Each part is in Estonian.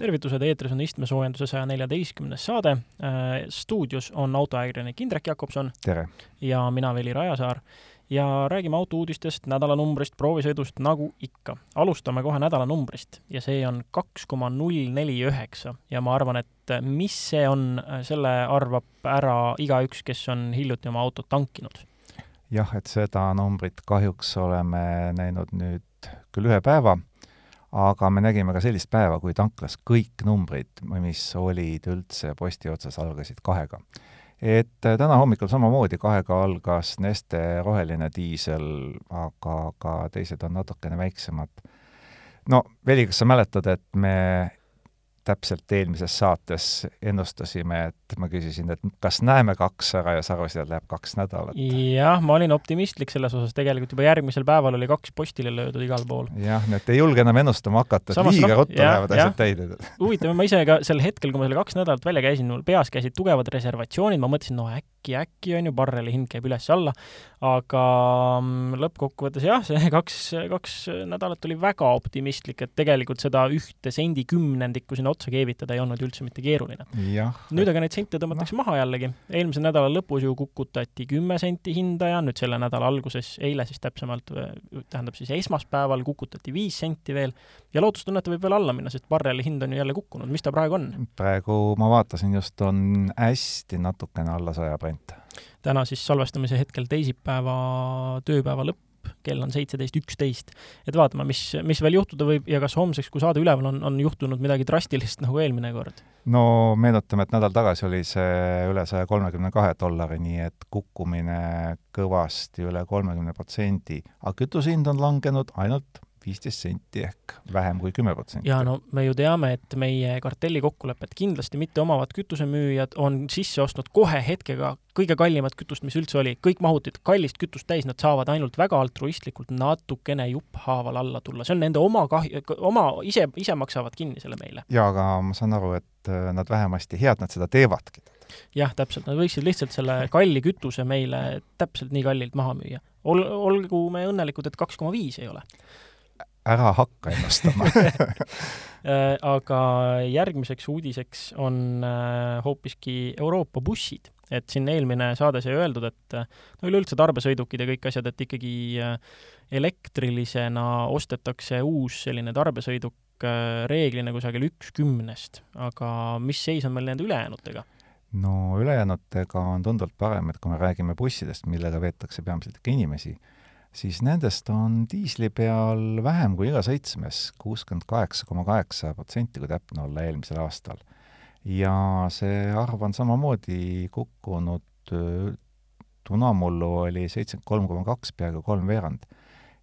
tervitused, eetris on istmesoojenduse saja neljateistkümnes saade. stuudios on autoajakirjanik Indrek Jakobson. tere! ja mina, Veli Rajasaar. ja räägime autouudistest, nädalanumbrist, proovisõidust, nagu ikka. alustame kohe nädalanumbrist ja see on kaks koma null neli üheksa ja ma arvan, et mis see on, selle arvab ära igaüks, kes on hiljuti oma autot tankinud. jah, et seda numbrit kahjuks oleme näinud nüüd küll ühe päeva aga me nägime ka sellist päeva, kui tanklas kõik numbrid, mis olid üldse posti otsas, algasid kahega. et äh, täna hommikul samamoodi kahega algas Neste roheline diisel, aga ka teised on natukene väiksemad. no Veli, kas sa mäletad, et me täpselt eelmises saates ennustasime, et ma küsisin, et kas näeme kaks ära ja sa arvasid, et läheb kaks nädalat. jah, ma olin optimistlik selles osas, tegelikult juba järgmisel päeval oli kaks postile löödud igal pool. jah, nii et ei julge enam ennustama hakata, et liiga no, ruttu lähevad asjad täide. huvitav, ma ise ka sel hetkel, kui ma selle kaks nädalat välja käisin, mul peas käisid tugevad reservatsioonid, ma mõtlesin, no äkki, äkki on ju, barreli hind käib üles-alla, aga mm, lõppkokkuvõttes jah, see kaks, kaks nädalat oli väga optimistlik, et tegelikult seda ühte sendi kümnendikku sinna otsa keevitada ei olnud üldse mitte keeruline. nüüd aga neid sente tõmmatakse no. maha jällegi. eelmise nädala lõpus ju kukutati kümme senti hinda ja nüüd selle nädala alguses, eile siis täpsemalt, tähendab siis esmaspäeval kukutati viis senti veel ja lootustunnet võib veel alla minna, sest barreli hind on ju jälle kukkunud. mis ta praegu on? praegu ma vaatasin just, on hästi natukene alla saja prent täna siis salvestamise hetkel teisipäeva tööpäeva lõpp, kell on seitseteist üksteist. et vaatame, mis, mis veel juhtuda võib ja kas homseks, kui saade üleval on, on juhtunud midagi drastilist nagu eelmine kord? no meenutame, et nädal tagasi oli see üle saja kolmekümne kahe dollari, nii et kukkumine kõvasti üle kolmekümne protsendi, aga kütuse hind on langenud ainult viisteist senti ehk vähem kui kümme protsenti. ja no me ju teame, et meie kartellikokkulepet kindlasti mitte omavad kütusemüüjad on sisse ostnud kohe hetkega kõige kallimat kütust, mis üldse oli, kõik mahutid kallist kütust täis, nad saavad ainult väga altruistlikult natukene jupphaaval alla tulla, see on nende oma kahju, oma, ise, ise maksavad kinni selle meile. jaa, aga ma saan aru, et äh, nad vähemasti, hea, et nad seda teevadki. jah, täpselt, nad võiksid lihtsalt selle kalli kütuse meile täpselt nii kallilt maha müüa. ol-, olgu me õnnelikud, et kaks koma viis ei ole ära hakka ennustama äh, aga järgmiseks uudiseks on äh, hoopiski Euroopa bussid. et siin eelmine saade sai öeldud, et äh, no üleüldse tarbesõidukid ja kõik asjad, et ikkagi elektrilisena ostetakse uus selline tarbesõiduk reeglina kusagil üks kümnest, aga mis seis on meil nende ülejäänutega? no ülejäänutega on tunduvalt parem, et kui me räägime bussidest, millega veetakse peamiselt ikka inimesi, siis nendest on diisli peal vähem kui iga seitsmes, kuuskümmend kaheksa koma kaheksa protsenti, kui täpne olla, eelmisel aastal. ja see arv on samamoodi kukkunud, tunamullu oli seitsekümmend kolm koma kaks, peaaegu kolmveerand.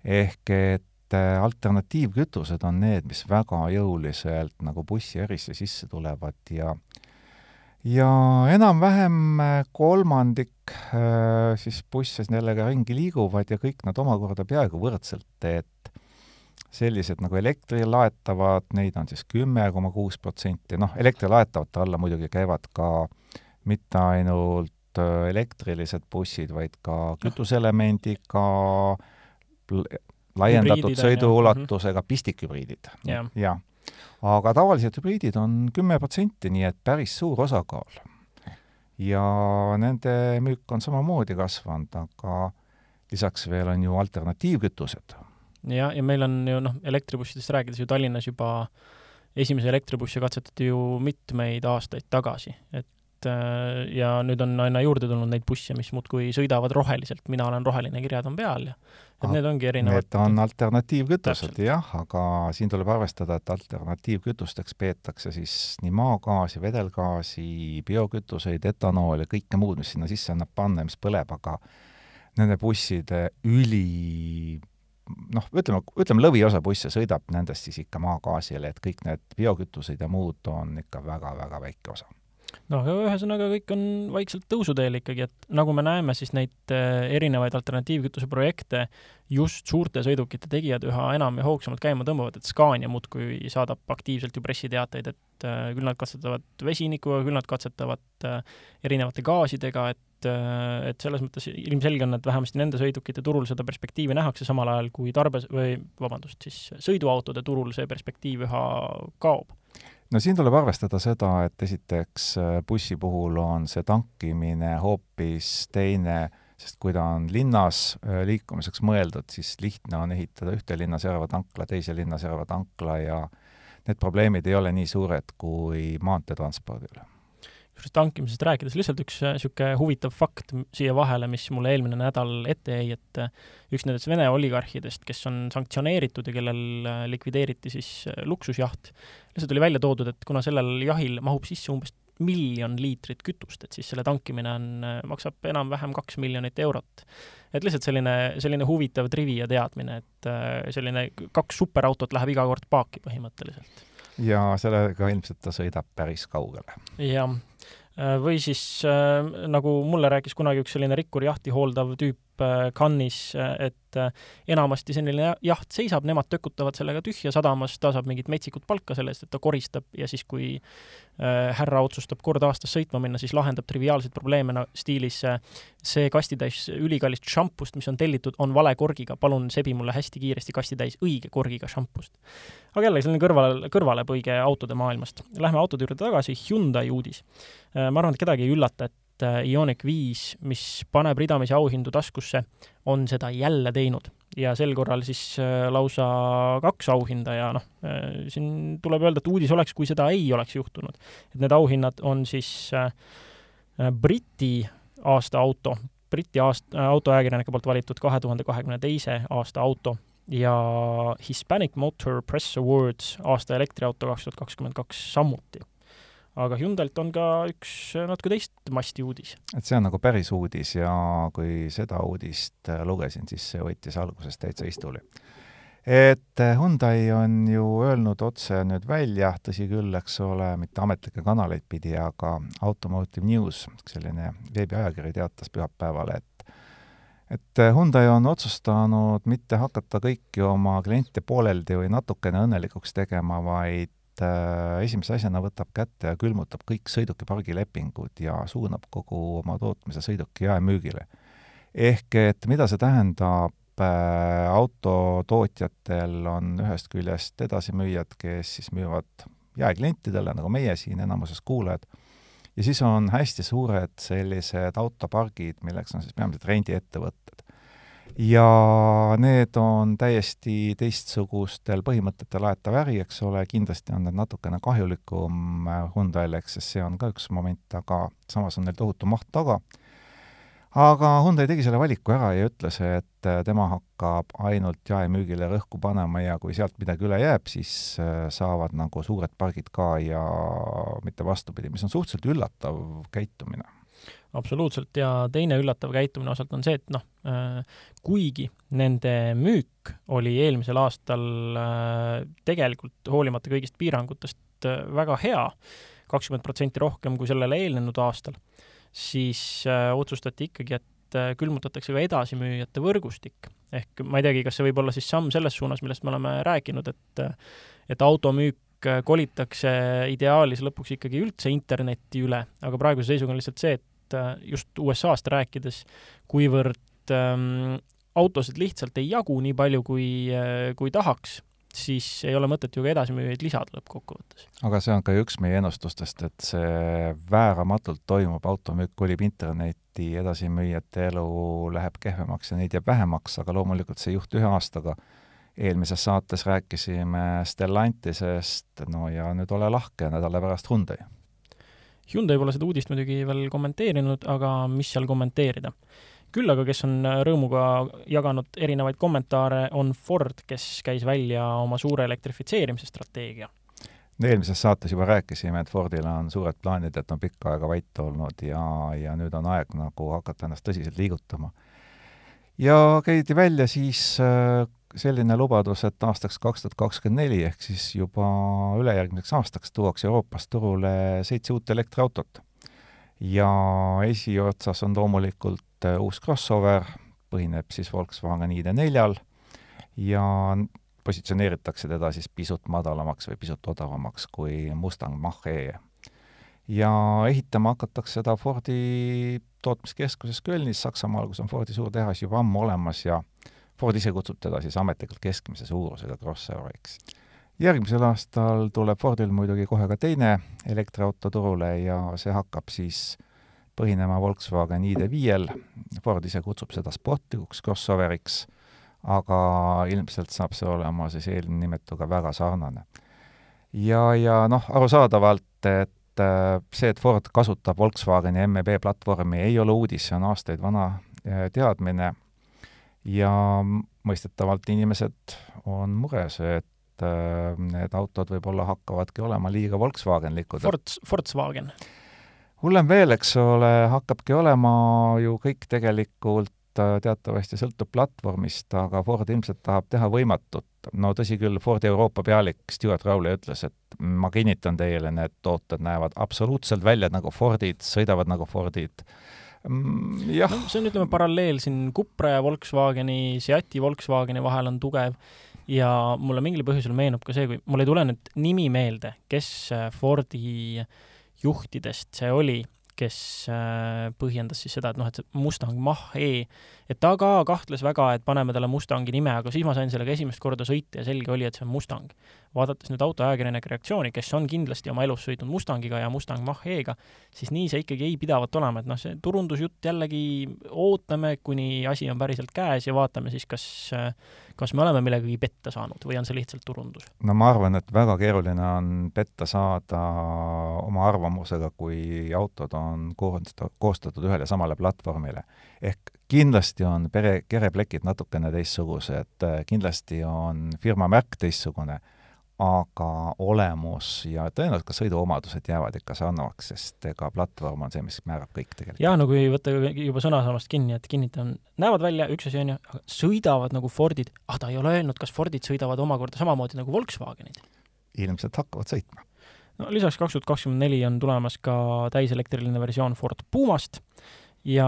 ehk et äh, alternatiivkütused on need, mis väga jõuliselt nagu bussiärisse sisse tulevad ja ja enam-vähem äh, kolmandik äh, siis busse nendega ringi liiguvad ja kõik nad omakorda peaaegu võrdselt, et sellised nagu elektrilaetavad, neid on siis kümme koma kuus protsenti, noh, elektrilaetavate alla muidugi käivad ka mitte ainult äh, elektrilised bussid, vaid ka kütuseelemendiga, laiendatud sõiduulatusega pistikhübriidid. jah. Ja aga tavalised hübriidid on kümme protsenti, nii et päris suur osakaal. ja nende müük on samamoodi kasvanud, aga lisaks veel on ju alternatiivkütused. ja, ja meil on ju noh, elektribussidest rääkides ju Tallinnas juba esimese elektribussi katsetati ju mitmeid aastaid tagasi, et äh, ja nüüd on aina juurde tulnud neid busse, mis muudkui sõidavad roheliselt, mina olen roheline, kirjad on peal ja et need ongi erinevad Need on alternatiivkütused, jah, aga siin tuleb arvestada, et alternatiivkütusteks peetakse siis nii maagaasi, vedelgaasi, biokütuseid, etanooli, kõike muud, mis sinna sisse annab panna ja mis põleb, aga nende busside üli noh, ütleme, ütleme lõviosa busse sõidab nendest siis ikka maagaasile, et kõik need biokütused ja muud on ikka väga-väga väike osa noh, ühesõnaga kõik on vaikselt tõusuteel ikkagi, et nagu me näeme, siis neid äh, erinevaid alternatiivkütuse projekte just suurte sõidukite tegijad üha enam ja hoogsamalt käima tõmbavad, et Scania muudkui saadab aktiivselt ju pressiteateid, et äh, küll nad katsetavad vesinikuga, küll nad katsetavad äh, erinevate gaasidega, et et selles mõttes ilmselge on, et vähemasti nende sõidukite turul seda perspektiivi nähakse, samal ajal kui tarbes- või vabandust, siis sõiduautode turul see perspektiiv üha kaob no siin tuleb arvestada seda, et esiteks bussi puhul on see tankimine hoopis teine, sest kui ta on linnas liikumiseks mõeldud, siis lihtne on ehitada ühte linna servatankla, teise linna servatankla ja need probleemid ei ole nii suured kui maanteetranspordil kusjuures tankimisest rääkides lihtsalt üks niisugune huvitav fakt siia vahele, mis mulle eelmine nädal ette jäi, et äh, üks nendest Vene oligarhidest, kes on sanktsioneeritud ja kellel äh, likvideeriti siis äh, luksusjaht, lihtsalt oli välja toodud, et kuna sellel jahil mahub sisse umbes miljon liitrit kütust, et siis selle tankimine on, maksab enam-vähem kaks miljonit eurot. et lihtsalt selline, selline huvitav trivia teadmine, et selline kaks superautot läheb iga kord paaki põhimõtteliselt. ja sellega ilmselt ta sõidab päris kaugele. jah Äh, või siis äh, nagu mulle rääkis kunagi üks selline rikkur jahti hooldav tüüp äh, Cannes'is, et enamasti selline jaht seisab, nemad tökutavad sellega tühja sadamas, ta saab mingit metsikut palka selle eest, et ta koristab ja siis, kui härra otsustab kord aastas sõitma minna, siis lahendab triviaalseid probleeme no, stiilis see kastitäis ülikallist šampust, mis on tellitud, on vale korgiga, palun sebi mulle hästi kiiresti kastitäis õige korgiga šampust. aga jällegi selline kõrvale, kõrvalepõige autode maailmast. Lähme autode juurde tagasi, Hyundai uudis Äh, ma arvan, et kedagi ei üllata, et äh, Ioniq viis, mis paneb ridamisi auhindu taskusse, on seda jälle teinud ja sel korral siis äh, lausa kaks auhinda ja noh, siin tuleb öelda, et uudis oleks, kui seda ei oleks juhtunud. et need auhinnad on siis Briti aasta auto, Briti aast-, autoajakirjanike poolt valitud kahe tuhande kahekümne teise aasta auto ja Hispanic Motor Press Awards aasta elektriauto kaks tuhat kakskümmend kaks samuti aga Hyundai'lt on ka üks natuke teist masti uudis. et see on nagu päris uudis ja kui seda uudist äh, lugesin, siis see võttis alguses täitsa istuli. et äh, Hyundai on ju öelnud otse nüüd välja, tõsi küll, eks ole, mitte ametlikke kanaleid pidi, aga Automotive News, selline veebiajakiri teatas pühapäeval, et et äh, Hyundai on otsustanud mitte hakata kõiki oma kliente pooleldi või natukene õnnelikuks tegema, vaid äh, esimese asjana võtab kätte ja külmutab kõik sõidukipargi lepingud ja suunab kogu oma tootmise sõiduki jaemüügile. ehk et mida see tähendab äh,, autotootjatel on ühest küljest edasimüüjad, kes siis müüvad jaeklientidele, nagu meie siin enamuses kuulajad, ja siis on hästi suured sellised autopargid, milleks on siis peamiselt rendiettevõtted ja need on täiesti teistsugustel põhimõtetel aetav äri, eks ole, kindlasti on need natukene kahjulikum äh, Hyundai'le, eks, sest see on ka üks moment, aga samas on neil tohutu maht taga. aga Hyundai tegi selle valiku ära ja ütles, et äh, tema hakkab ainult jaemüügile rõhku panema ja kui sealt midagi üle jääb, siis äh, saavad nagu suured pargid ka ja mitte vastupidi, mis on suhteliselt üllatav käitumine absoluutselt, ja teine üllatav käitumine osalt on see, et noh, äh, kuigi nende müük oli eelmisel aastal äh, tegelikult hoolimata kõigist piirangutest äh, väga hea, kakskümmend protsenti rohkem kui sellele eelnenud aastal, siis otsustati ikkagi, et külmutatakse ka edasimüüjate võrgustik. ehk ma ei teagi, kas see võib olla siis samm selles suunas, millest me oleme rääkinud, et et automüük kolitakse ideaalis lõpuks ikkagi üldse internetti üle, aga praeguse seisuga on lihtsalt see, et Äh, just USA-st rääkides, kuivõrd ähm, autosid lihtsalt ei jagu nii palju, kui, äh, kui tahaks, siis ei ole mõtet ju ka edasimüüjaid lisada lõppkokkuvõttes. aga see on ka üks meie ennustustest, et see vääramatult toimub, automüük kolib internetti, edasimüüjate elu läheb kehvemaks ja neid jääb vähemaks, aga loomulikult see ei juhtu ühe aastaga. eelmises saates rääkisime Stellantisest, no ja nüüd ole lahke, nädala pärast Hyundai Hyundai pole seda uudist muidugi veel kommenteerinud, aga mis seal kommenteerida. küll aga, kes on rõõmuga jaganud erinevaid kommentaare, on Ford, kes käis välja oma suure elektrifitseerimise strateegia. eelmises saates juba rääkisime, et Fordil on suured plaanid, et on pikka aega vait olnud ja, ja nüüd on aeg nagu hakata ennast tõsiselt liigutama. ja käidi välja siis äh, selline lubadus, et aastaks kaks tuhat kakskümmend neli ehk siis juba ülejärgmiseks aastaks tuuakse Euroopast turule seitse uut elektriautot. ja esiotsas on loomulikult äh, uus crossover, põhineb siis Volkswagen ID4-l ja positsioneeritakse teda siis pisut madalamaks või pisut odavamaks kui Mustang Mach-E. ja ehitama hakatakse seda Fordi tootmiskeskuses Kölnis, Saksamaal, kus on Fordi suur tehas juba ammu olemas ja Ford ise kutsub teda siis ametlikult keskmise suurusega crossoveriks. järgmisel aastal tuleb Fordil muidugi kohe ka teine elektriauto turule ja see hakkab siis põhinema Volkswagen ID5-l, Ford ise kutsub seda sportlikuks crossoveriks, aga ilmselt saab see olema siis eelnimetuga väga sarnane. ja, ja noh, arusaadavalt, et äh, see, et Ford kasutab Volkswageni MEB platvormi, ei ole uudis, see on aastaid vana äh, teadmine ja mõistetavalt inimesed on mures, et äh, need autod võib-olla hakkavadki olema liiga Volkswagenlikud. Ford, Volkswagen hullem veel, eks ole, hakkabki olema ju kõik tegelikult äh, teatavasti sõltub platvormist, aga Ford ilmselt tahab teha võimatut. no tõsi küll, Fordi Euroopa pealik Stewart Rowley ütles, et ma kinnitan teile, need tooted näevad absoluutselt välja nagu Fordid, sõidavad nagu Fordid. Jah no,. see on, ütleme, paralleel siin Cupra ja Volkswageni, Seati Volkswageni vahel on tugev ja mulle mingil põhjusel meenub ka see, kui mul ei tule nüüd nimi meelde, kes äh, Fordi juhtidest see oli, kes äh, põhjendas siis seda, et noh, et Mustang Mach-E, et ta ka kahtles väga, et paneme talle Mustangi nime, aga siis ma sain sellega esimest korda sõita ja selge oli, et see on Mustang. vaadates nüüd autoajakirjanike reaktsiooni, kes on kindlasti oma elus sõitnud Mustangiga ja Mustang Mach-E-ga, siis nii see ikkagi ei pidavat olema, et noh, see turundusjutt jällegi ootame, kuni asi on päriselt käes ja vaatame siis, kas kas me oleme millegagi petta saanud või on see lihtsalt turundus? no ma arvan, et väga keeruline on petta saada oma arvamusega, kui autod on koostatud ühele samale platvormile. ehk kindlasti on pere, kereplekid natukene teistsugused, kindlasti on firma märk teistsugune aga olemus ja tõenäoliselt ka sõiduomadused jäävad ikka sarnavaks, sest ega platvorm on see, mis määrab kõik tegelikult. jaa, no kui võtta juba sõnasamast kinni, et kinnitan, näevad välja, üks asi on ju, sõidavad nagu Fordid, ah ta ei ole öelnud, kas Fordid sõidavad omakorda samamoodi nagu Volkswagenid? ilmselt hakkavad sõitma. no lisaks kaks tuhat kakskümmend neli on tulemas ka täiselektriline versioon Ford Pumast ja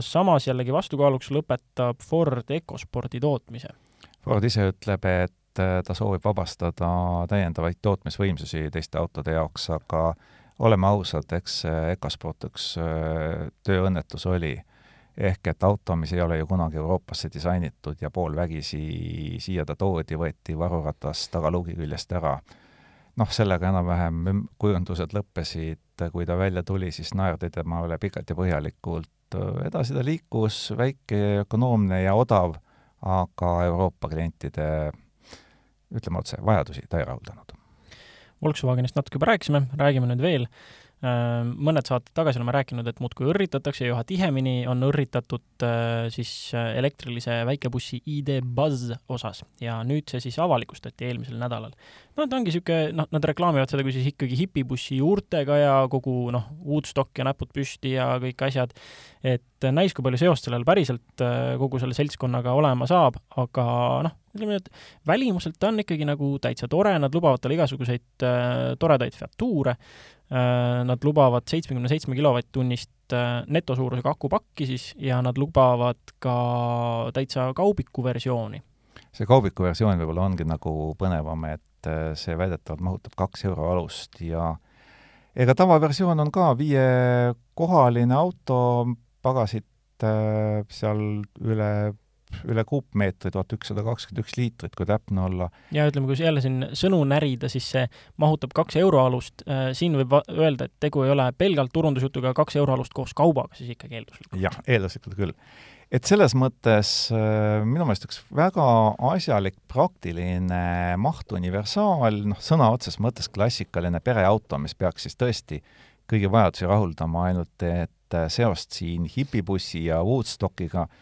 samas jällegi vastukaaluks lõpetab Ford EcoSpordi tootmise. Ford ise ütleb, et äh, ta soovib vabastada täiendavaid tootmisvõimsusi teiste autode jaoks, aga oleme ausad, eks EcoSport üks äh, tööõnnetus oli. ehk et auto, mis ei ole ju kunagi Euroopasse disainitud ja poolvägisi siia ta toodi, võeti varuratas tagaluugi küljest ära. Noh, sellega enam-vähem kujundused lõppesid, kui ta välja tuli, siis naerdi tema üle pikalt ja põhjalikult, edasi ta liikus, väike, ökonoomne ja odav, aga Euroopa klientide ütleme otse, vajadusi ta ei rahuldanud. Volkswagenist natuke juba rääkisime, räägime nüüd veel mõned saated tagasi oleme rääkinud, et muudkui õrritatakse ja üha tihemini on õrritatud äh, siis äh, elektrilise väikebussi ID Buzz osas ja nüüd see siis avalikustati eelmisel nädalal. no ta ongi niisugune, noh, nad reklaamivad seda kui siis ikkagi hipibussi juurtega ja kogu noh, Woodstock ja näpud püsti ja kõik asjad, et näis, kui palju seost sellel päriselt kogu selle seltskonnaga olema saab, aga noh, ütleme et välimuselt ta on ikkagi nagu täitsa tore, nad lubavad talle igasuguseid äh, toredaid featuure, Äh, nad lubavad seitsmekümne seitsme kilovatt-tunnist äh, netosuurusega akupakki siis ja nad lubavad ka täitsa kaubiku versiooni. see kaubiku versioon võib-olla ongi nagu põnevam, et äh, see väidetavalt mahutab kaks euro alust ja ega tavaversioon on ka viiekohaline auto, pagasit seal üle üle kuupmeetri, tuhat ükssada kakskümmend üks liitrit, kui täpne olla. ja ütleme, kui jälle siin sõnu närida, siis see mahutab kaks euroalust, äh, siin võib öelda, et tegu ei ole pelgalt turundusjutuga kaks euroalust koos kaubaga, siis ikkagi eelduslikult. jah, eelduslikult küll. et selles mõttes äh, minu meelest üks väga asjalik, praktiline mahtuniversaal, noh, sõna otseses mõttes klassikaline pereauto, mis peaks siis tõesti kõigi vajadusi rahuldama, ainult et seost siin hipibussi ja Woodstockiga äh,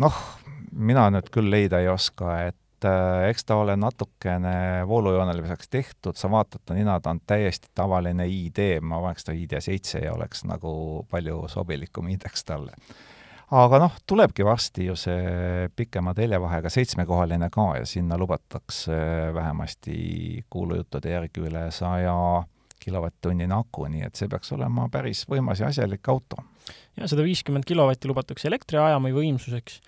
noh, mina nüüd küll leida ei oska, et äh, eks ta ole natukene voolujooneliseks tehtud, sa vaatad ta nina, ta on täiesti tavaline ID, ma paneks ta ID7 ja oleks nagu palju sobilikum indeks talle. aga noh, tulebki varsti ju see pikema teljevahega seitsmekohaline ka ja sinna lubatakse vähemasti kuulujuttude järgi üle saja kilovatt-tunnine aku, nii et see peaks olema päris võimas ja asjalik auto. Ja sada viiskümmend kilovatti lubatakse elektriajami võimsuseks.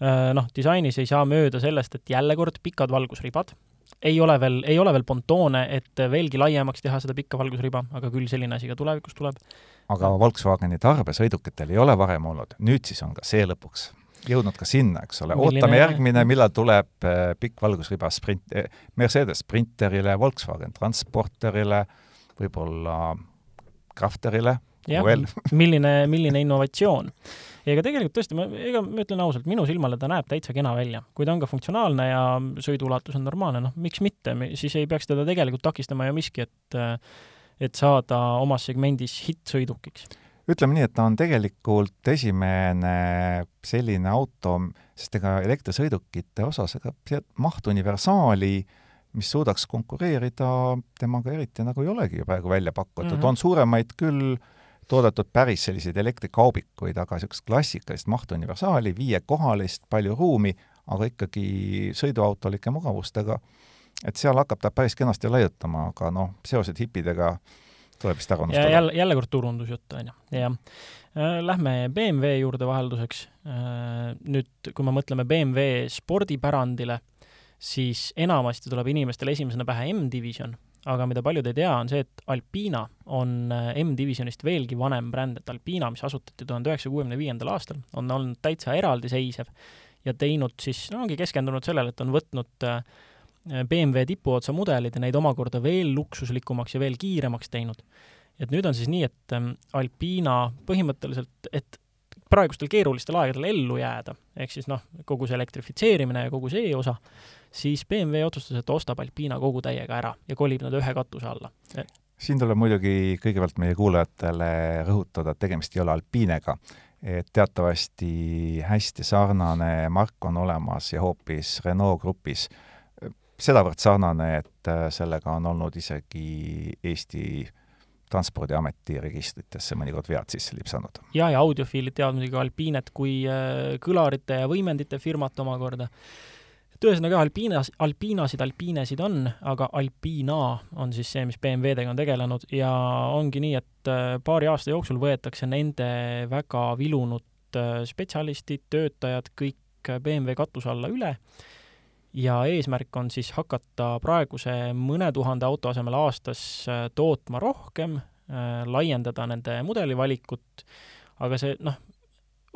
Äh, noh, disainis ei saa mööda sellest, et jälle kord pikad valgusribad, ei ole veel, ei ole veel pontoone, et veelgi laiemaks teha seda pikka valgusriba, aga küll selline asi ka tulevikus tuleb. aga Volkswageni tarbesõidukitel ei ole varem olnud, nüüd siis on ka see lõpuks jõudnud ka sinna, eks ole, ootame järgmine, millal tuleb äh, pikk valgusriba sprint eh,, Mercedes Sprinterile, Volkswagen Transporterile, võib-olla Crafterile, milline, milline innovatsioon. ja ega tegelikult tõesti, ma, ega ma ütlen ausalt, minu silmale ta näeb täitsa kena välja. kui ta on ka funktsionaalne ja sõiduulatus on normaalne, noh, miks mitte, siis ei peaks teda tegelikult takistama ju miski, et et saada omas segmendis hittsõidukiks. ütleme nii, et ta on tegelikult esimene selline auto, sest ega elektrisõidukite osas ega see maht universaali, mis suudaks konkureerida, temaga eriti nagu ei olegi ju praegu välja pakutud mm. -hmm. on suuremaid küll toodetud päris selliseid elektrikaubikuid, aga niisugust klassikalist mahtuniversaali, viiekohalist, palju ruumi, aga ikkagi sõiduautolike mugavustega, et seal hakkab ta päris kenasti laiutama, aga noh, seosed hipidega tuleb vist ära unustada. jälle, jälle kord turundusjutt, on ju, jah. Lähme BMW juurde vahelduseks. Nüüd, kui me mõtleme BMW spordipärandile, siis enamasti tuleb inimestele esimesena pähe M-Division, aga mida paljud ei tea, on see, et Alpina on äh, M-Divisionist veelgi vanem bränd, et Alpina, mis asutati tuhande üheksasaja kuuekümne viiendal aastal, on olnud täitsa eraldiseisev ja teinud siis, no ongi keskendunud sellele, et on võtnud äh, BMW tipuotsa mudelid ja neid omakorda veel luksuslikumaks ja veel kiiremaks teinud. Et nüüd on siis nii, et ähm, Alpina põhimõtteliselt, et praegustel keerulistel aegadel ellu jääda, ehk siis noh, kogu see elektrifitseerimine ja kogu see osa, siis BMW otsustas, et ostab Alpina kogu täiega ära ja kolib nad ühe katuse alla. siin tuleb muidugi kõigepealt meie kuulajatele rõhutada, et tegemist ei ole Alpinega, et teatavasti hästi sarnane mark on olemas ja hoopis Renault grupis sedavõrd sarnane, et sellega on olnud isegi Eesti Transpordiameti registritesse mõnikord vead sisse lipsanud. ja, ja audiofiilid teavad muidugi Alpinet kui äh, kõlarite ja võimendite firmat omakorda. Et ühesõnaga Alpinas, Alpinasid, Alpinesid on, aga Alpina on siis see, mis BMW-dega on tegelenud ja ongi nii, et äh, paari aasta jooksul võetakse nende väga vilunud äh, spetsialistid, töötajad kõik BMW katuse alla üle ja eesmärk on siis hakata praeguse mõne tuhande auto asemel aastas tootma rohkem, laiendada nende mudelivalikut, aga see noh,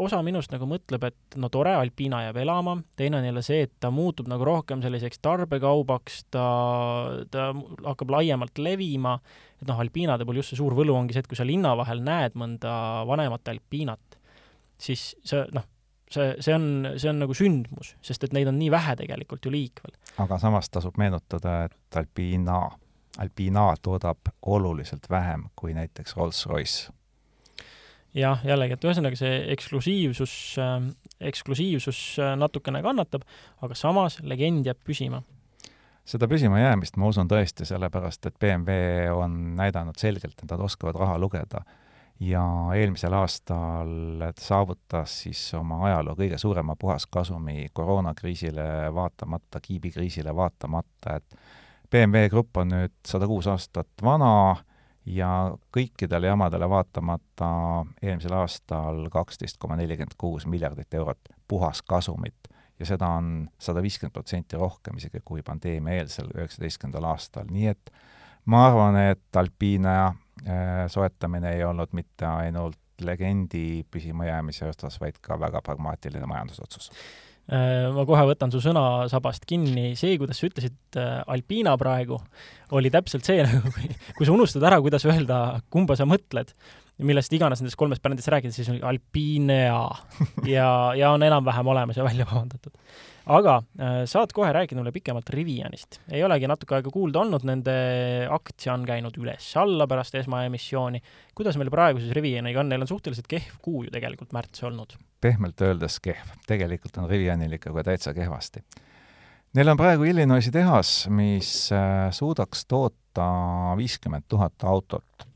osa minust nagu mõtleb, et no tore, Alpina jääb elama, teine on jälle see, et ta muutub nagu rohkem selliseks tarbekaubaks, ta, ta hakkab laiemalt levima, et noh, Alpinade puhul just see suur võlu ongi see, et kui sa linna vahel näed mõnda vanemat Alpinat, siis see noh, see, see on, see on nagu sündmus, sest et neid on nii vähe tegelikult ju liikvel. aga samas tasub meenutada, et Alpina, Alpina toodab oluliselt vähem kui näiteks Rolls-Royce. Jah, jällegi, et ühesõnaga see eksklusiivsus äh,, eksklusiivsus natukene kannatab, aga samas legend jääb püsima. seda püsimajäämist ma usun tõesti, sellepärast et BMW on näidanud selgelt, et nad oskavad raha lugeda ja eelmisel aastal saavutas siis oma ajaloo kõige suurema puhaskasumi koroonakriisile vaatamata, kiibikriisile vaatamata, et BMW Grupp on nüüd sada kuus aastat vana ja kõikidele jamadele vaatamata eelmisel aastal kaksteist koma nelikümmend kuus miljardit eurot puhaskasumit ja seda on sada viiskümmend protsenti rohkem isegi kui pandeemia-eelsel üheksateistkümnendal aastal, nii et ma arvan, et Alpina soetamine ei olnud mitte ainult legendi püsimajäämise osas, vaid ka väga pragmaatiline majandusotsus. Ma kohe võtan su sõnasabast kinni, see, kuidas sa ütlesid Alpina praegu, oli täpselt see, nagu kui sa unustad ära, kuidas öelda, kumba sa mõtled, millest iganes nendest kolmest brändist rääkida, siis oli Alpinea ja, ja on enam-vähem olemas ja välja parandatud aga äh, saad kohe rääkida mulle pikemalt Rivianist. ei olegi natuke aega kuulda olnud, nende aktsia on käinud üles-alla pärast esmaemissiooni. kuidas meil praegu siis Rivianiga on, neil on suhteliselt kehv kuu ju tegelikult märts olnud? Pehmelt öeldes kehv, tegelikult on Rivianil ikka täitsa kehvasti. Neil on praegu Illinoisi tehas, mis äh, suudaks toota viiskümmend tuhat autot,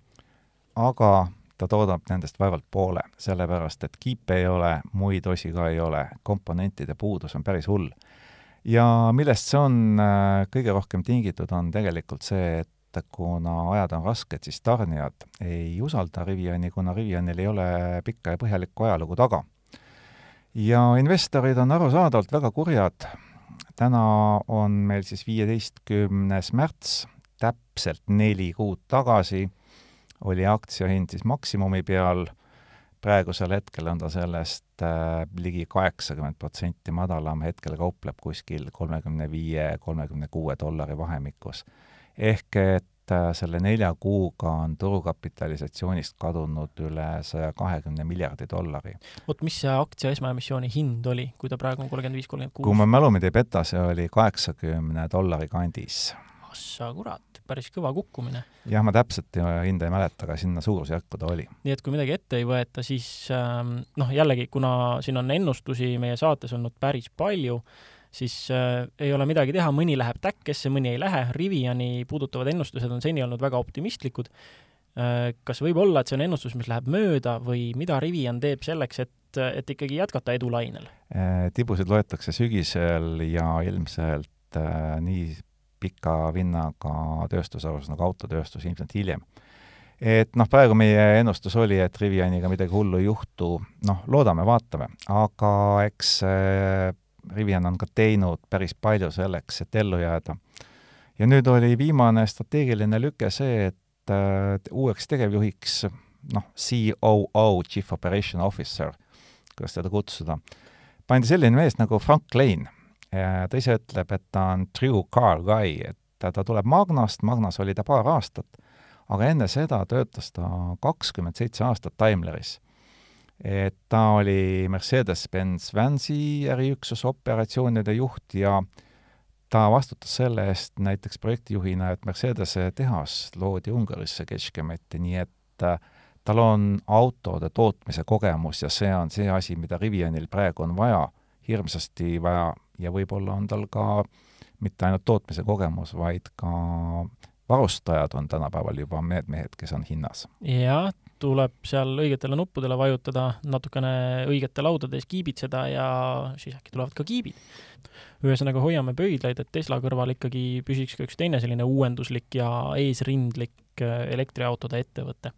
aga ta toodab nendest vaevalt poole, sellepärast et kiipe ei ole, muid osi ka ei ole, komponentide puudus on päris hull. ja millest see on kõige rohkem tingitud, on tegelikult see, et kuna ajad on rasked, siis tarnijad ei usalda Riviani, kuna Rivianil ei ole pikka ja põhjalikku ajalugu taga. Ja investorid on arusaadavalt väga kurjad, täna on meil siis viieteistkümnes märts, täpselt neli kuud tagasi oli aktsiahind siis maksimumi peal, praegusel hetkel on ta sellest äh, ligi kaheksakümmend protsenti madalam, hetkel kaupleb kuskil kolmekümne viie, kolmekümne kuue dollari vahemikus. ehk et äh, selle nelja kuuga on turukapitalisatsioonist kadunud üle saja kahekümne miljardi dollari. vot mis see aktsia esmaemissiooni hind oli, kui ta praegu on kolmkümmend viis, kolmkümmend kuus? kui mu mälu mind ei peta, see oli kaheksakümne dollari kandis. Assa kurat päris kõva kukkumine. jah, ma täpselt hinda ei mäleta, aga sinna suurusjärku ta oli. nii et kui midagi ette ei võeta, siis ähm, noh, jällegi, kuna siin on ennustusi meie saates olnud päris palju, siis äh, ei ole midagi teha, mõni läheb täkkesse, mõni ei lähe, Riviani puudutavad ennustused on seni olnud väga optimistlikud äh,. kas võib olla, et see on ennustus, mis läheb mööda või mida Rivian teeb selleks, et, et ikkagi jätkata edulainel? Äh, tibusid loetakse sügisel ja ilmselt äh, nii pika vinnaga tööstusharus nagu autotööstus ilmselt hiljem. et noh, praegu meie ennustus oli, et Rivianiga midagi hullu ei juhtu, noh, loodame, vaatame, aga eks äh, Rivian on ka teinud päris palju selleks, et ellu jääda. ja nüüd oli viimane strateegiline lüke see, et äh, uueks tegevjuhiks noh, COO, Chief Operation Officer, kuidas teda kutsuda, pandi selline mees nagu Frank Lane ta ise ütleb, et ta on true car guy, et ta, ta tuleb Magnast, Magnas oli ta paar aastat, aga enne seda töötas ta kakskümmend seitse aastat Daimleris. Et ta oli Mercedes-Benz Vansi äriüksuse operatsioonide juht ja ta vastutas selle eest näiteks projektijuhina, et Mercedese tehas loodi Ungarisse Keškemetti, nii et äh, tal on autode tootmise kogemus ja see on see asi, mida Rivianil praegu on vaja, hirmsasti vaja ja võib-olla on tal ka mitte ainult tootmise kogemus, vaid ka varustajad on tänapäeval juba need mehed, kes on hinnas. jah, tuleb seal õigetele nuppudele vajutada, natukene õigete laudade ees kiibitseda ja siis äkki tulevad ka kiibid. ühesõnaga, hoiame pöidlaid, et Tesla kõrval ikkagi püsiks ka üks teine selline uuenduslik ja eesrindlik äh, elektriautode ettevõte.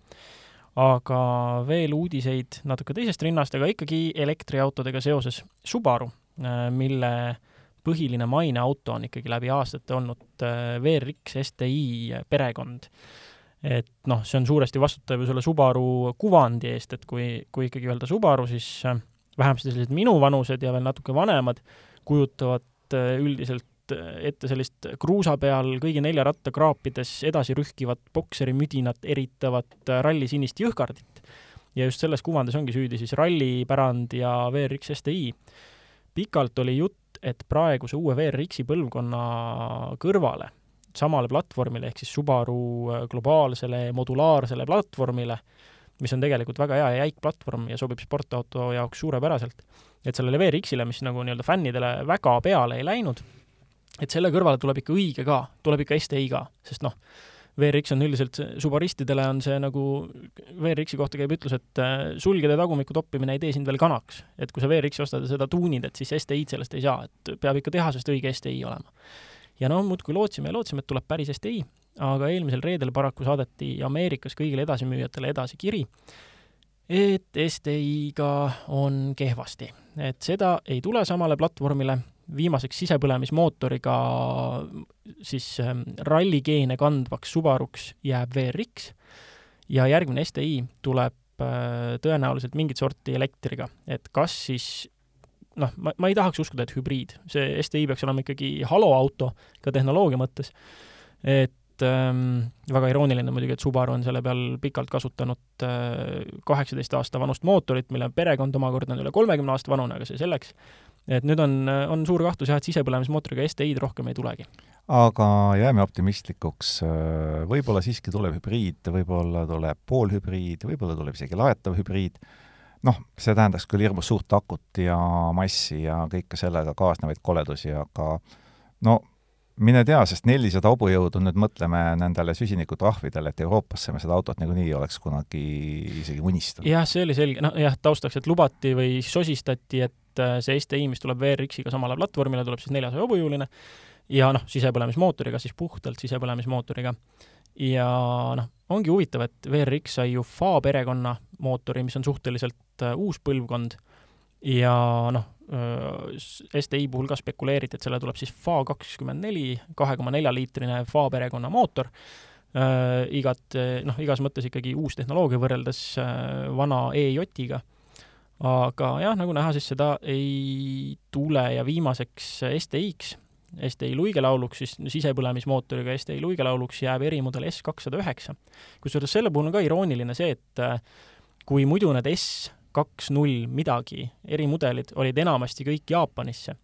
aga veel uudiseid natuke teisest rinnast, aga ikkagi elektriautodega seoses Subaru Äh, mille põhiline maineauto on ikkagi läbi aastate olnud äh, VRX STi perekond. Et noh, see on suuresti vastutav ju selle Subaru kuvandi eest, et kui, kui ikkagi öelda Subaru, siis äh, vähemasti sellised minuvanused ja veel natuke vanemad kujutavad üldiselt ette sellist kruusa peal kõigi nelja ratta kraapides edasi rühkivat bokseri müdinat eritavat rallisinist jõhkardit. ja just selles kuvandis ongi süüdi siis rallipärand ja VRX STi pikalt oli jutt, et praeguse uue VRX-i põlvkonna kõrvale, samale platvormile, ehk siis Subaru äh, globaalsele modulaarsele platvormile, mis on tegelikult väga hea ja jäik platvorm ja sobib sportauto jaoks suurepäraselt, et sellele VRX-ile, mis nagu nii-öelda fännidele väga peale ei läinud, et selle kõrvale tuleb ikka õige ka, tuleb ikka STi ka, sest noh, VRX on üldiselt, subaristidele on see nagu, VRX-i kohta käib ütlus, et äh, sulgede tagumiku toppimine ei tee sind veel kanaks. et kui sa VRX-i ostad ja seda tuunid, et siis STi-d sellest ei saa, et peab ikka tehasest õige STi olema. Ja no muudkui lootsime ja lootsime, et tuleb päris STi, aga eelmisel reedel paraku saadeti Ameerikas kõigile edasimüüjatele edasi kiri, et STi-ga on kehvasti. et seda ei tule samale platvormile, viimaseks sisepõlemismootoriga siis ähm, ralligeene kandvaks Subaruks jääb VRX ja järgmine STi tuleb äh, tõenäoliselt mingit sorti elektriga, et kas siis noh, ma, ma ei tahaks uskuda, et hübriid, see STi peaks olema ikkagi haloauto ka tehnoloogia mõttes, et ähm, väga irooniline muidugi, et Subaru on selle peal pikalt kasutanud äh, kaheksateist äh, aasta vanust mootorit, mille perekond omakorda on üle kolmekümne aasta vanune, aga see selleks. Et nüüd on, on suur kahtlus jah, et sisepõlemismootoriga STi-d rohkem ei tulegi. aga jääme optimistlikuks, võib-olla siiski tuleb hübriid, võib-olla tuleb poolhübriid, võib-olla tuleb isegi laetav hübriid, noh, see tähendaks küll hirmus suurt akut ja massi ja kõike sellega kaasnevaid koledusi, aga no mine tea, sest nelisada hobujõudu, nüüd mõtleme nendele süsinikutrahvidele, et Euroopasse me seda autot nagunii ei oleks kunagi isegi unistanud. jah, see oli selge, noh jah, taustaks, et lubati või sosistati, et äh, see STi, mis tuleb VRX-iga samale platvormile, tuleb siis neljasaja hobujõuline ja noh, sisepõlemismootoriga, siis puhtalt sisepõlemismootoriga. Ja noh, ongi huvitav, et VRX sai ju FA perekonna mootori, mis on suhteliselt uh, uus põlvkond. Ja noh, STi puhul ka spekuleeriti, et selle tuleb siis FA kakskümmend neli, kahe koma nelja liitrine FA perekonna mootor, äh,, igat, noh, igas mõttes ikkagi uus tehnoloogia võrreldes äh, vana EJ-iga, aga jah, nagu näha, siis seda ei tule. Ja viimaseks STI-ks, STI luigelauluks, siis sisepõlemismootoriga STI luigelauluks jääb erimudel S kakssada üheksa. kusjuures selle puhul on ka irooniline see, et äh, kui muidu need S kaks null midagi erimudelid olid enamasti kõik Jaapanisse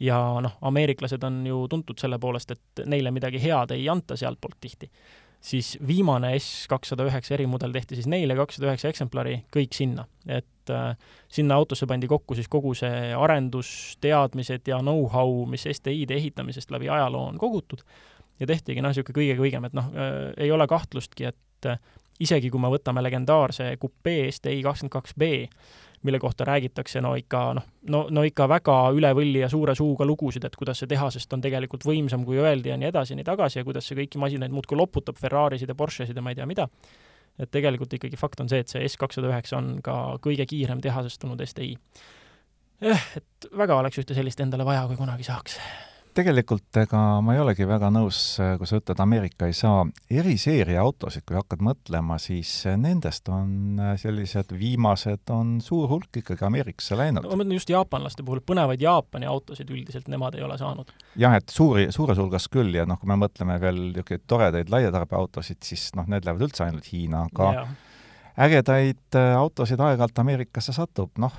ja noh, ameeriklased on ju tuntud selle poolest, et neile midagi head ei anta sealtpoolt tihti, siis viimane S kakssada üheksa erimudel tehti siis neile, kakssada üheksa eksemplari, kõik sinna. et äh, sinna autosse pandi kokku siis kogu see arendus, teadmised ja know-how, mis STI-de ehitamisest läbi ajaloo on kogutud, ja tehtigi noh, niisugune kõige kõigem, et noh äh,, ei ole kahtlustki, et äh, isegi kui me võtame legendaarse kupee STI kakskümmend kaks B, mille kohta räägitakse no ikka noh, no, no ikka väga üle võlli ja suure suuga lugusid, et kuidas see tehasest on tegelikult võimsam, kui öeldi ja nii edasi ja nii tagasi ja kuidas see kõiki masinaid muudkui loputab, Ferrarisid ja Porschesid ja ma ei tea mida. et tegelikult ikkagi fakt on see, et see S kakssada üheksa on ka kõige kiirem tehasestunud STI. jah, et väga oleks ühte sellist endale vaja, kui kunagi saaks tegelikult ega ma ei olegi väga nõus, kui sa ütled, Ameerika ei saa eriseeria autosid, kui hakkad mõtlema, siis nendest on sellised viimased, on suur hulk ikkagi Ameerikasse läinud no,. ma mõtlen just jaapanlaste puhul, põnevaid Jaapani autosid üldiselt nemad ei ole saanud. jah, et suuri, suures hulgas küll ja noh, kui me mõtleme veel niisuguseid toredaid laiatarbeautosid, siis noh, need lähevad üldse ainult Hiina, aga ja. ägedaid autosid aeg-ajalt Ameerikasse satub, noh,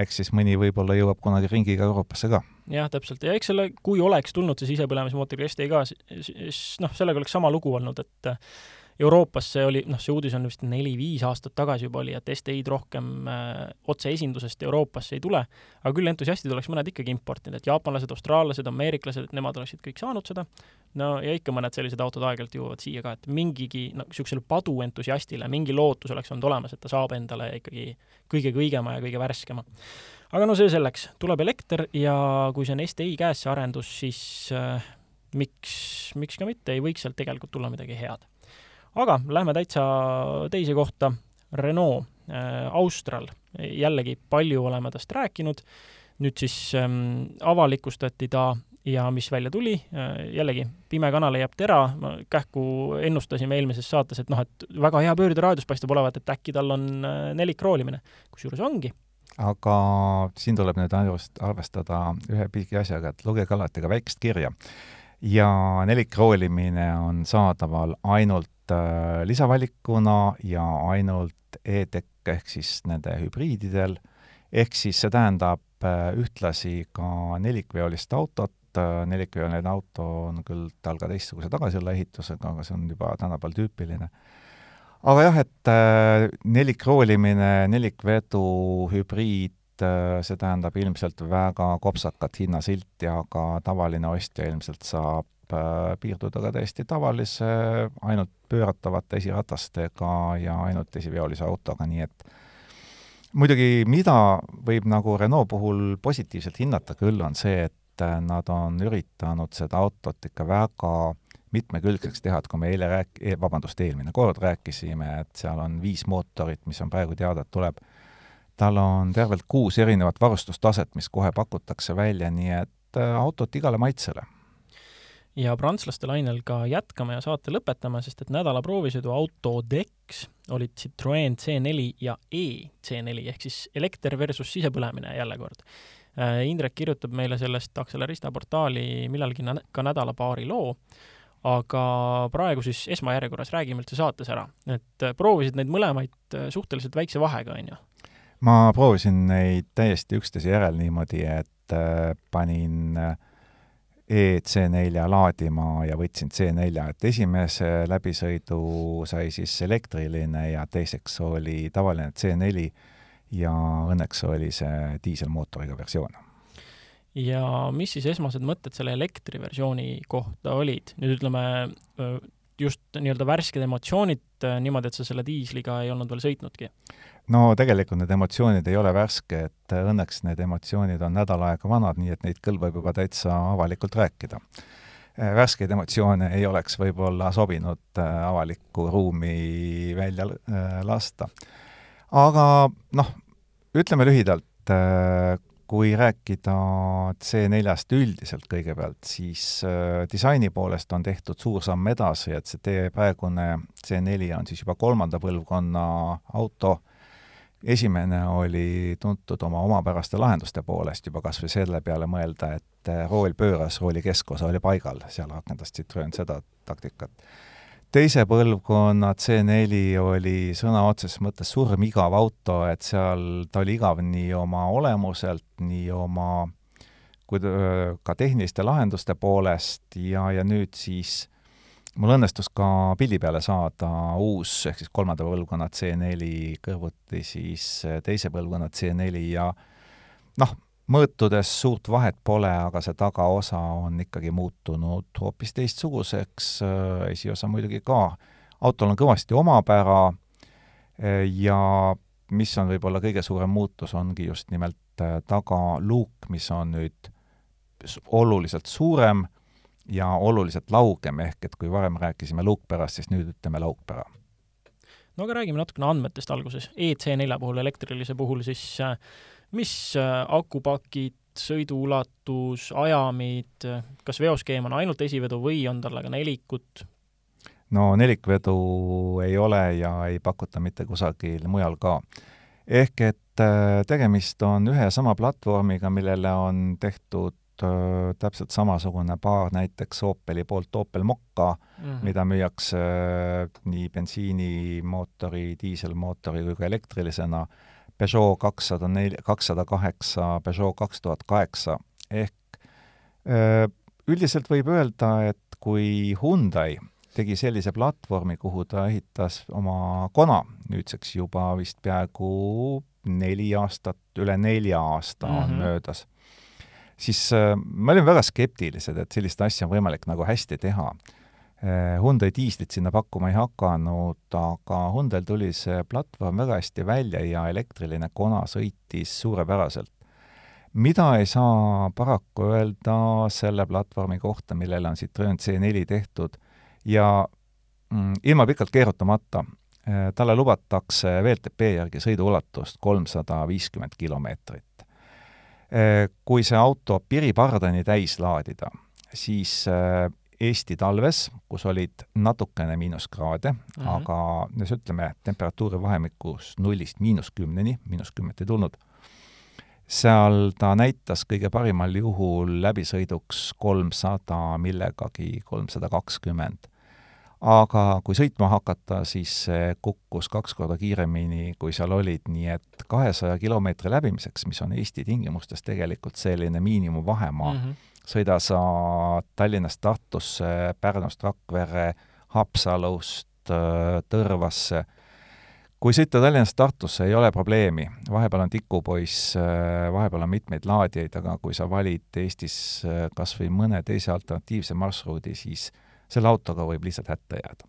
eks siis mõni võib-olla jõuab kunagi ringiga Euroopasse ka. Jah, täpselt, ja eks selle, kui oleks tulnud see sisepõlemismootoriga STI ka, siis noh, sellega oleks sama lugu olnud, et Euroopas see oli, noh, see uudis on vist neli-viis aastat tagasi juba oli, et STI-d rohkem äh, otseesindusest Euroopasse ei tule, aga küll entusiastid oleks mõned ikkagi importinud, et jaapanlased, austraallased, ameeriklased, et nemad oleksid kõik saanud seda, no ja ikka mõned sellised autod aeg-ajalt jõuavad siia ka, et mingigi, no niisugusele paduentusiastile mingi lootus oleks olnud olemas, et ta saab endale ikkagi kõige kõigema ja kõige värskema. Aga no see selleks, tuleb elekter ja kui see on STI käes, see arendus, siis äh, miks, miks ka mitte, ei võiks sealt tegelikult tulla midagi head. Aga lähme täitsa teise kohta, Renault äh,, Austral, jällegi palju oleme tast rääkinud, nüüd siis ähm, avalikustati ta ja mis välja tuli, äh, jällegi, pime kana leiab tera, kähku ennustasime eelmises saates, et noh, et väga hea pöörderaadius paistab olevat, et äkki tal on äh, nelikroolimine. kusjuures ongi. Aga siin tuleb nüüd arvestada ühe piki asjaga, et lugege alati ka väikest kirja. Ja nelikroolimine on saadaval ainult äh, lisavalikuna ja ainult e-tekk ehk siis nende hübriididel, ehk siis see tähendab äh, ühtlasi ka nelikveolist autot, äh, nelikveoline auto on küll tal ka teistsuguse tagasiüleehitusega, aga see on juba tänapäeval tüüpiline. Aga jah, et äh, nelikkroolimine, nelikvedu, hübriid, see tähendab ilmselt väga kopsakat hinnasilti, aga tavaline ostja ilmselt saab äh, piirduda ka täiesti tavalise, ainult pööratavate esiratastega ja ainult esiveolise autoga, nii et muidugi, mida võib nagu Renault puhul positiivselt hinnata küll, on see, et nad on üritanud seda autot ikka väga mitmekülgseks teha, et kui me eile rääk-, vabandust, eelmine kord rääkisime, et seal on viis mootorit, mis on praegu teada, et tuleb, tal on tervelt kuus erinevat varustustaset, mis kohe pakutakse välja, nii et äh, autot igale maitsele. ja prantslaste lainel ka jätkame ja saate lõpetame, sest et nädala proovisõidu Autodex olid Citroen C4 ja E-C4 ehk siis elekter versus sisepõlemine jälle kord. Äh, Indrek kirjutab meile sellest Accelerista portaali millalgi ka nädala-paari loo aga praegu siis esmajärjekorras räägime üldse saates ära, et äh, proovisid neid mõlemaid suhteliselt väikse vahega, on ju? Ma proovisin neid täiesti üksteise järel niimoodi, et äh, panin EC4 laadima ja võtsin C4, et esimese läbisõidu sai siis elektriline ja teiseks oli tavaline C4 ja õnneks oli see diiselmootoriga versioon ja mis siis esmased mõtted selle elektriversiooni kohta olid? nüüd ütleme, just nii-öelda värsked emotsioonid niimoodi, et sa selle diisliga ei olnud veel sõitnudki? No tegelikult need emotsioonid ei ole värsked, õnneks need emotsioonid on nädal aega vanad, nii et neid kõlbab juba täitsa avalikult rääkida. värskeid emotsioone ei oleks võib-olla sobinud avalikku ruumi välja lasta. aga noh, ütleme lühidalt, kui rääkida C4-st üldiselt kõigepealt, siis disaini poolest on tehtud suur samm edasi, et see teie praegune C4 on siis juba kolmanda põlvkonna auto, esimene oli tuntud oma omapäraste lahenduste poolest juba kas või selle peale mõelda, et äh, rool pööras, rooli keskosa oli paigal, seal rakendas Citroen seda taktikat. Teise põlvkonna C4 oli sõna otseses mõttes surmigav auto, et seal ta oli igav nii oma olemuselt, nii oma kui ka tehniliste lahenduste poolest ja, ja nüüd siis mul õnnestus ka pildi peale saada uus, ehk siis kolmanda põlvkonna C4 kõrvuti siis teise põlvkonna C4 ja noh, mõõtudes suurt vahet pole, aga see tagaosa on ikkagi muutunud hoopis teistsuguseks, esiosa muidugi ka. autol on kõvasti omapära ja mis on võib-olla kõige suurem muutus, ongi just nimelt tagaluuk, mis on nüüd oluliselt suurem ja oluliselt laugem, ehk et kui varem rääkisime luukpärast, siis nüüd ütleme laukpära. no aga räägime natukene andmetest alguses. EC4 puhul, elektrilise puhul siis äh, mis äh, akupakid, sõiduulatus, ajamid, kas veoskeem on ainult esivedu või on tal ka nelikut? no nelikvedu ei ole ja ei pakuta mitte kusagil mujal ka. ehk et äh, tegemist on ühe ja sama platvormiga, millele on tehtud äh, täpselt samasugune paar näiteks Opeli poolt Opel Mokka mm, -hmm. mida müüakse nii bensiinimootori, diiselmootori kui ka elektrilisena Peugeot kakssada nel-, kakssada kaheksa, Peugeot kaks tuhat kaheksa, ehk üldiselt võib öelda, et kui Hyundai tegi sellise platvormi, kuhu ta ehitas oma Kona, nüüdseks juba vist peaaegu neli aastat, üle nelja aasta on mm -hmm. möödas, siis me olime väga skeptilised, et sellist asja on võimalik nagu hästi teha Eh, Hyundai diislit sinna pakkuma ei hakanud, aga Hyundai'l tuli see platvorm väga hästi välja ja elektriline Kona sõitis suurepäraselt. mida ei saa paraku öelda selle platvormi kohta, millele on Citroen C4 tehtud ja mm, ilma pikalt keerutamata, eh, talle lubatakse WLTP järgi sõiduulatust kolmsada viiskümmend kilomeetrit. Eh, kui see auto piripardani täis laadida, siis Eesti talves, kus olid natukene miinuskraade mm, -hmm. aga no ütleme, temperatuuri vahemikus nullist miinus kümneni, miinus kümmet ei tulnud, seal ta näitas kõige parimal juhul läbisõiduks kolmsada millegagi, kolmsada kakskümmend. Aga kui sõitma hakata, siis see kukkus kaks korda kiiremini, kui seal olid, nii et kahesaja kilomeetri läbimiseks, mis on Eesti tingimustes tegelikult selline miinimumvahemaa mm, -hmm sõida sa Tallinnast Tartusse, Pärnust Rakverre, Haapsalust äh, Tõrvasse. kui sõita Tallinnast Tartusse, ei ole probleemi, vahepeal on tikupoiss, äh, vahepeal on mitmeid laadijaid, aga kui sa valid Eestis äh, kas või mõne teise alternatiivse marsruudi, siis selle autoga võib lihtsalt hätta jääda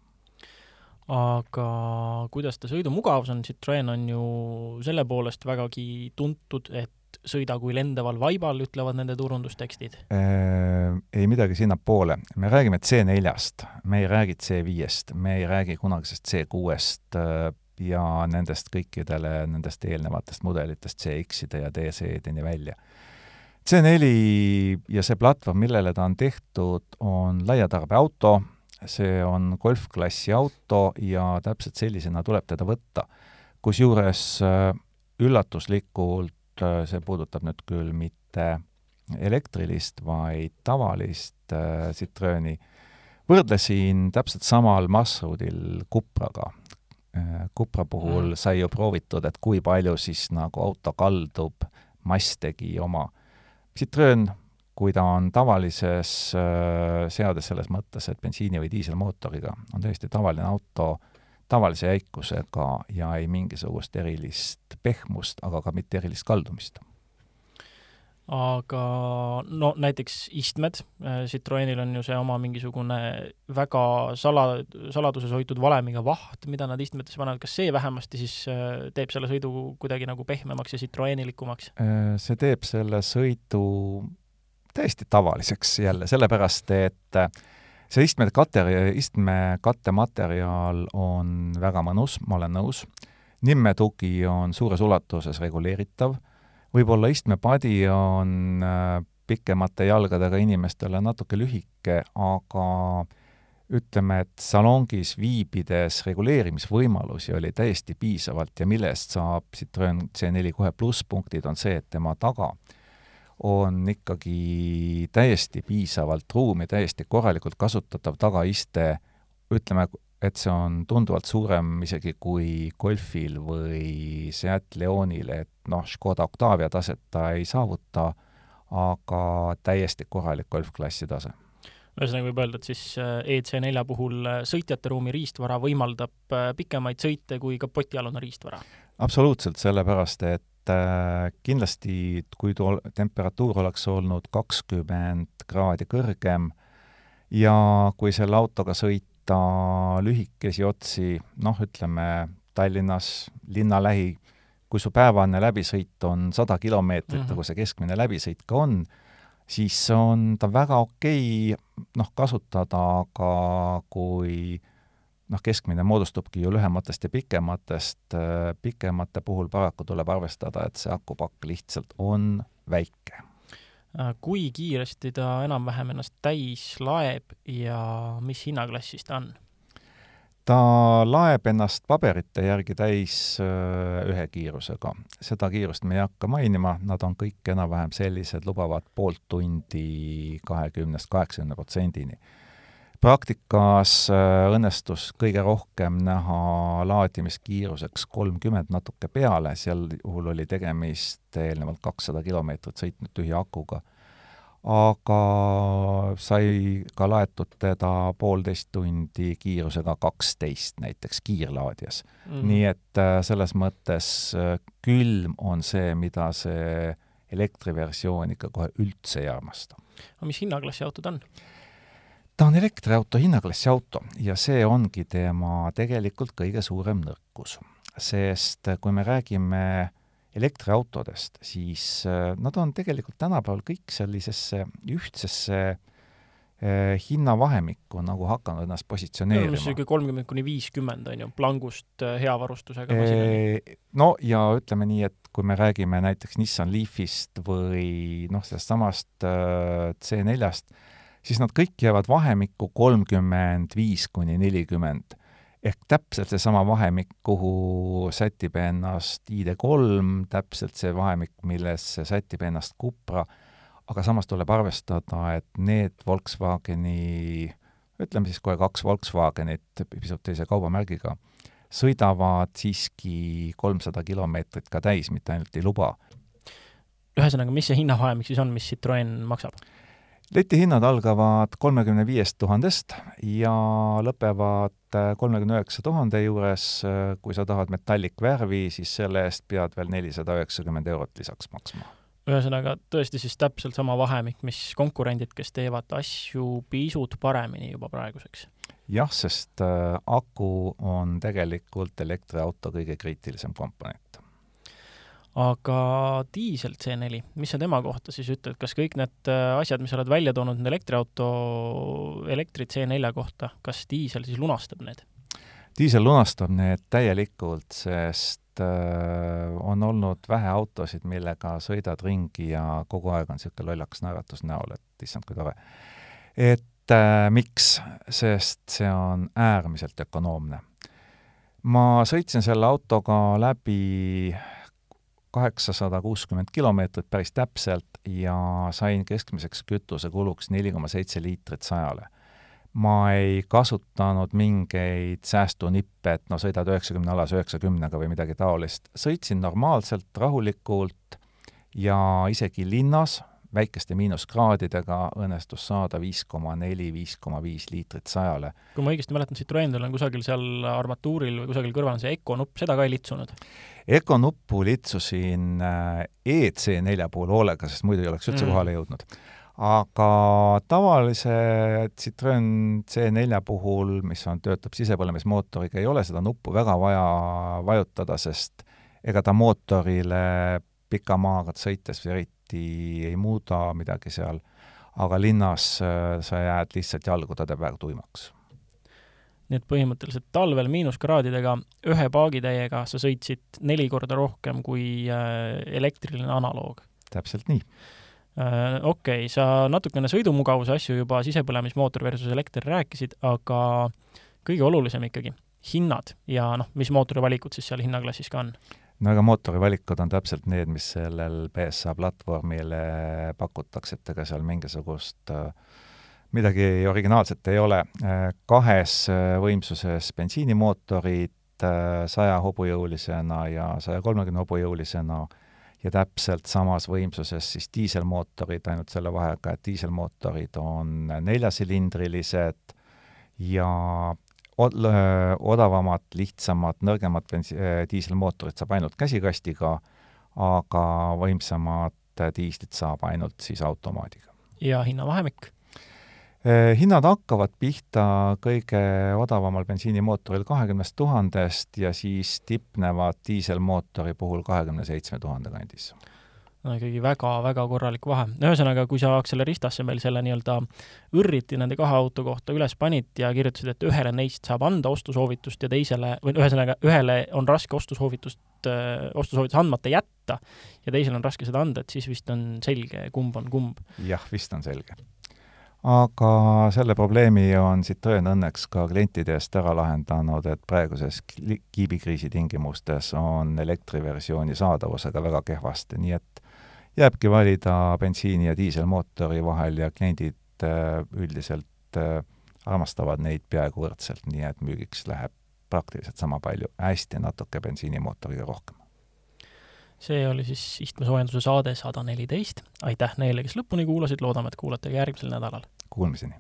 aga kuidas ta sõidumugavus on, Citroen on ju selle poolest vägagi tuntud, et sõida kui lendaval vaibal, ütlevad nende turundustekstid äh,? Ei midagi sinnapoole. me räägime C4-st, me ei räägi C5-st, me ei räägi kunagisest C6-st äh, ja nendest kõikidele nendest eelnevatest mudelitest CX-ide ja DC-deni välja. C4 ja see platvorm, millele ta on tehtud, on laiatarbeauto, see on golfklassi auto ja täpselt sellisena tuleb teda võtta. kusjuures äh, üllatuslikult Äh, see puudutab nüüd küll mitte elektrilist, vaid tavalist äh, Citroeni. võrdlesin täpselt samal marsruudil Cupraga äh,. Cupra puhul mm. sai ju proovitud, et kui palju siis nagu auto kaldub, mass tegi oma. Citroen, kui ta on tavalises äh, seades selles mõttes, et bensiini- või diiselmootoriga, on täiesti tavaline auto tavalise jäikusega ja ei mingisugust erilist pehmust, aga ka mitte erilist kaldumist. Aga no näiteks istmed, äh, Citroenil on ju see oma mingisugune väga sala, saladuses hoitud valemiga vaht, mida nad istmetesse panevad, kas see vähemasti siis äh, teeb selle sõidu kuidagi nagu pehmemaks ja Citroenilikumaks? Äh, see teeb selle sõidu täiesti tavaliseks jälle, sellepärast et see istmekate, istmekattematerjal on väga mõnus, ma olen nõus. nimmetugi on suures ulatuses reguleeritav, võib-olla istmepadi on äh, pikemate jalgadega inimestele natuke lühike, aga ütleme, et salongis viibides reguleerimisvõimalusi oli täiesti piisavalt ja mille eest saab Citroen C4 kohe plusspunktid, on see, et tema taga on ikkagi täiesti piisavalt ruumi, täiesti korralikult kasutatav tagaiste, ütleme, et see on tunduvalt suurem isegi kui Golfil või Seat Leonil, et noh, Škoda Octavia taset ta ei saavuta, aga täiesti korralik golfklassi tase ühesõnaga võib öelda, et siis äh, EC4 puhul äh, sõitjate ruumi riistvara võimaldab äh, pikemaid sõite kui kapotialune riistvara? absoluutselt, sellepärast et kindlasti kui too temperatuur oleks olnud kakskümmend kraadi kõrgem ja kui selle autoga sõita lühikesi otsi, noh, ütleme Tallinnas linna lähi, kui su päevane läbisõit on sada kilomeetrit mm, -hmm. nagu see keskmine läbisõit ka on, siis on ta väga okei noh, kasutada, aga kui noh, keskmine moodustubki ju lühematest ja pikematest, pikemate puhul paraku tuleb arvestada, et see akupakk lihtsalt on väike. Äh, kui kiiresti ta enam-vähem ennast täis laeb ja mis hinnaklassis ta on? ta laeb ennast paberite järgi täis ühe kiirusega. seda kiirust me ei hakka mainima, nad on kõik enam-vähem sellised, lubavad poolt tundi kahekümnest kaheksakümne protsendini. Praktikas õnnestus kõige rohkem näha laadimiskiiruseks kolmkümmend natuke peale, sel juhul oli tegemist eelnevalt kakssada kilomeetrit sõitnud tühja akuga aga sai ka laetud teda poolteist tundi kiirusega kaksteist näiteks kiirlaadijas mm.. nii et äh, selles mõttes äh, külm on see, mida see elektriversioon ikka kohe üldse ei armasta. aga mis hinnaklassi auto ta on? Ta on elektriauto, hinnaklassi auto ja see ongi tema tegelikult kõige suurem nõrkus. sest äh, kui me räägime elektriautodest, siis äh, nad on tegelikult tänapäeval kõik sellisesse ühtsesse eh, hinnavahemikku nagu hakanud ennast positsioneerima. niisugune kolmkümmend kuni viiskümmend on ju, plangust äh, hea varustusega masinani. no ja ütleme nii, et kui me räägime näiteks Nissan Leafist või noh, sellest samast äh, C4-st, siis nad kõik jäävad vahemikku kolmkümmend viis kuni nelikümmend ehk täpselt seesama vahemik, kuhu sätib ennast ID3, täpselt see vahemik, millesse sätib ennast Cupra, aga samas tuleb arvestada, et need Volkswageni, ütleme siis kohe kaks Volkswagenit pisut teise kaubamärgiga, sõidavad siiski kolmsada kilomeetrit ka täis, mitte ainult ei luba. ühesõnaga, mis see hinnavahemik siis on, mis Citroen maksab? Letihinnad algavad kolmekümne viiest tuhandest ja lõpevad kolmekümne üheksa tuhande juures, kui sa tahad metallikvärvi, siis selle eest pead veel nelisada üheksakümmend eurot lisaks maksma. ühesõnaga, tõesti siis täpselt sama vahemik, mis konkurendid, kes teevad asju pisut paremini juba praeguseks? jah, sest äh, aku on tegelikult elektriauto kõige kriitilisem komponent aga diisel C4, mis sa tema kohta siis ütled, kas kõik need äh, asjad, mis sa oled välja toonud nüüd elektriauto, elektri C4 kohta, kas diisel siis lunastab need? diisel lunastab need täielikult, sest äh, on olnud vähe autosid, millega sõidad ringi ja kogu aeg on niisugune lollakas naeratus näol, et issand, kui tore. et äh, miks? sest see on äärmiselt ökonoomne. ma sõitsin selle autoga läbi kaheksasada kuuskümmend kilomeetrit päris täpselt ja sain keskmiseks kütusekuluks neli koma seitse liitrit sajale. ma ei kasutanud mingeid säästunippe, et no sõidad üheksakümne alas üheksakümnega või midagi taolist. sõitsin normaalselt, rahulikult ja isegi linnas väikeste miinuskraadidega õnnestus saada viis koma neli, viis koma viis liitrit sajale. kui ma õigesti mäletan, Citroenil on kusagil seal armatuuril või kusagil kõrval on see Eco nupp, seda ka ei litsunud? Eco nuppu litsusin äh, EC4 puhul hoolega, sest muidu ei oleks üldse mm. kohale jõudnud. aga tavalise Citroen C4 puhul, mis on, töötab sisepõlemismootoriga, ei ole seda nuppu väga vaja vajutada, sest ega ta mootorile pika maaga sõites eriti eriti ei muuda midagi seal, aga linnas äh, sa jääd lihtsalt jalgudade peal tuimaks. nii et põhimõtteliselt talvel miinuskraadidega ühe paagitäiega sa sõitsid neli korda rohkem kui äh, elektriline analoog. täpselt nii äh, okei okay,, sa natukene sõidumugavuse asju juba sisepõlemismootor versus elekter rääkisid, aga kõige olulisem ikkagi, hinnad ja noh, mis mootori valikud siis seal hinnaklassis ka on? No aga mootorivalikud on täpselt need, mis sellel BSA platvormile pakutakse, et ega seal mingisugust äh, midagi originaalset ei ole. Äh, kahes äh, võimsuses bensiinimootorid saja hobujõulisena ja saja kolmekümne hobujõulisena ja täpselt samas võimsuses siis diiselmootorid, ainult selle vahega, et diiselmootorid on neljasilindrilised ja odavamat, lihtsamat, nõrgemat bensi-, äh, diiselmootorit saab ainult käsikastiga, aga võimsamat diislit saab ainult siis automaadiga. ja hinnavahemik? Äh, hinnad hakkavad pihta kõige odavamal bensiinimootoril kahekümnest tuhandest ja siis tipnevad diiselmootori puhul kahekümne seitsme tuhande kandis ikkagi väga-väga korralik vahe. ühesõnaga, kui sa Acceleristasse meil selle nii-öelda õrriti nende kahe auto kohta üles panid ja kirjutasid, et ühele neist saab anda ostusoovitust ja teisele, või ühesõnaga, ühele on raske ostusoovitust, ostusoovitust andmata jätta ja teisele on raske seda anda, et siis vist on selge, kumb on kumb. jah, vist on selge. aga selle probleemi on Citroen õnneks ka klientide eest ära lahendanud, et praeguses kiibikriisi tingimustes on elektriversiooni saadavusega väga kehvasti, nii et jääbki valida bensiini- ja diiselmootori vahel ja kliendid äh, üldiselt äh, armastavad neid peaaegu võrdselt, nii et müügiks läheb praktiliselt sama palju, hästi natuke bensiinimootoriga rohkem. see oli siis istmesoojenduse saade sada neliteist, aitäh neile, kes lõpuni kuulasid, loodame, et kuulate ka järgmisel nädalal! Kuulmiseni!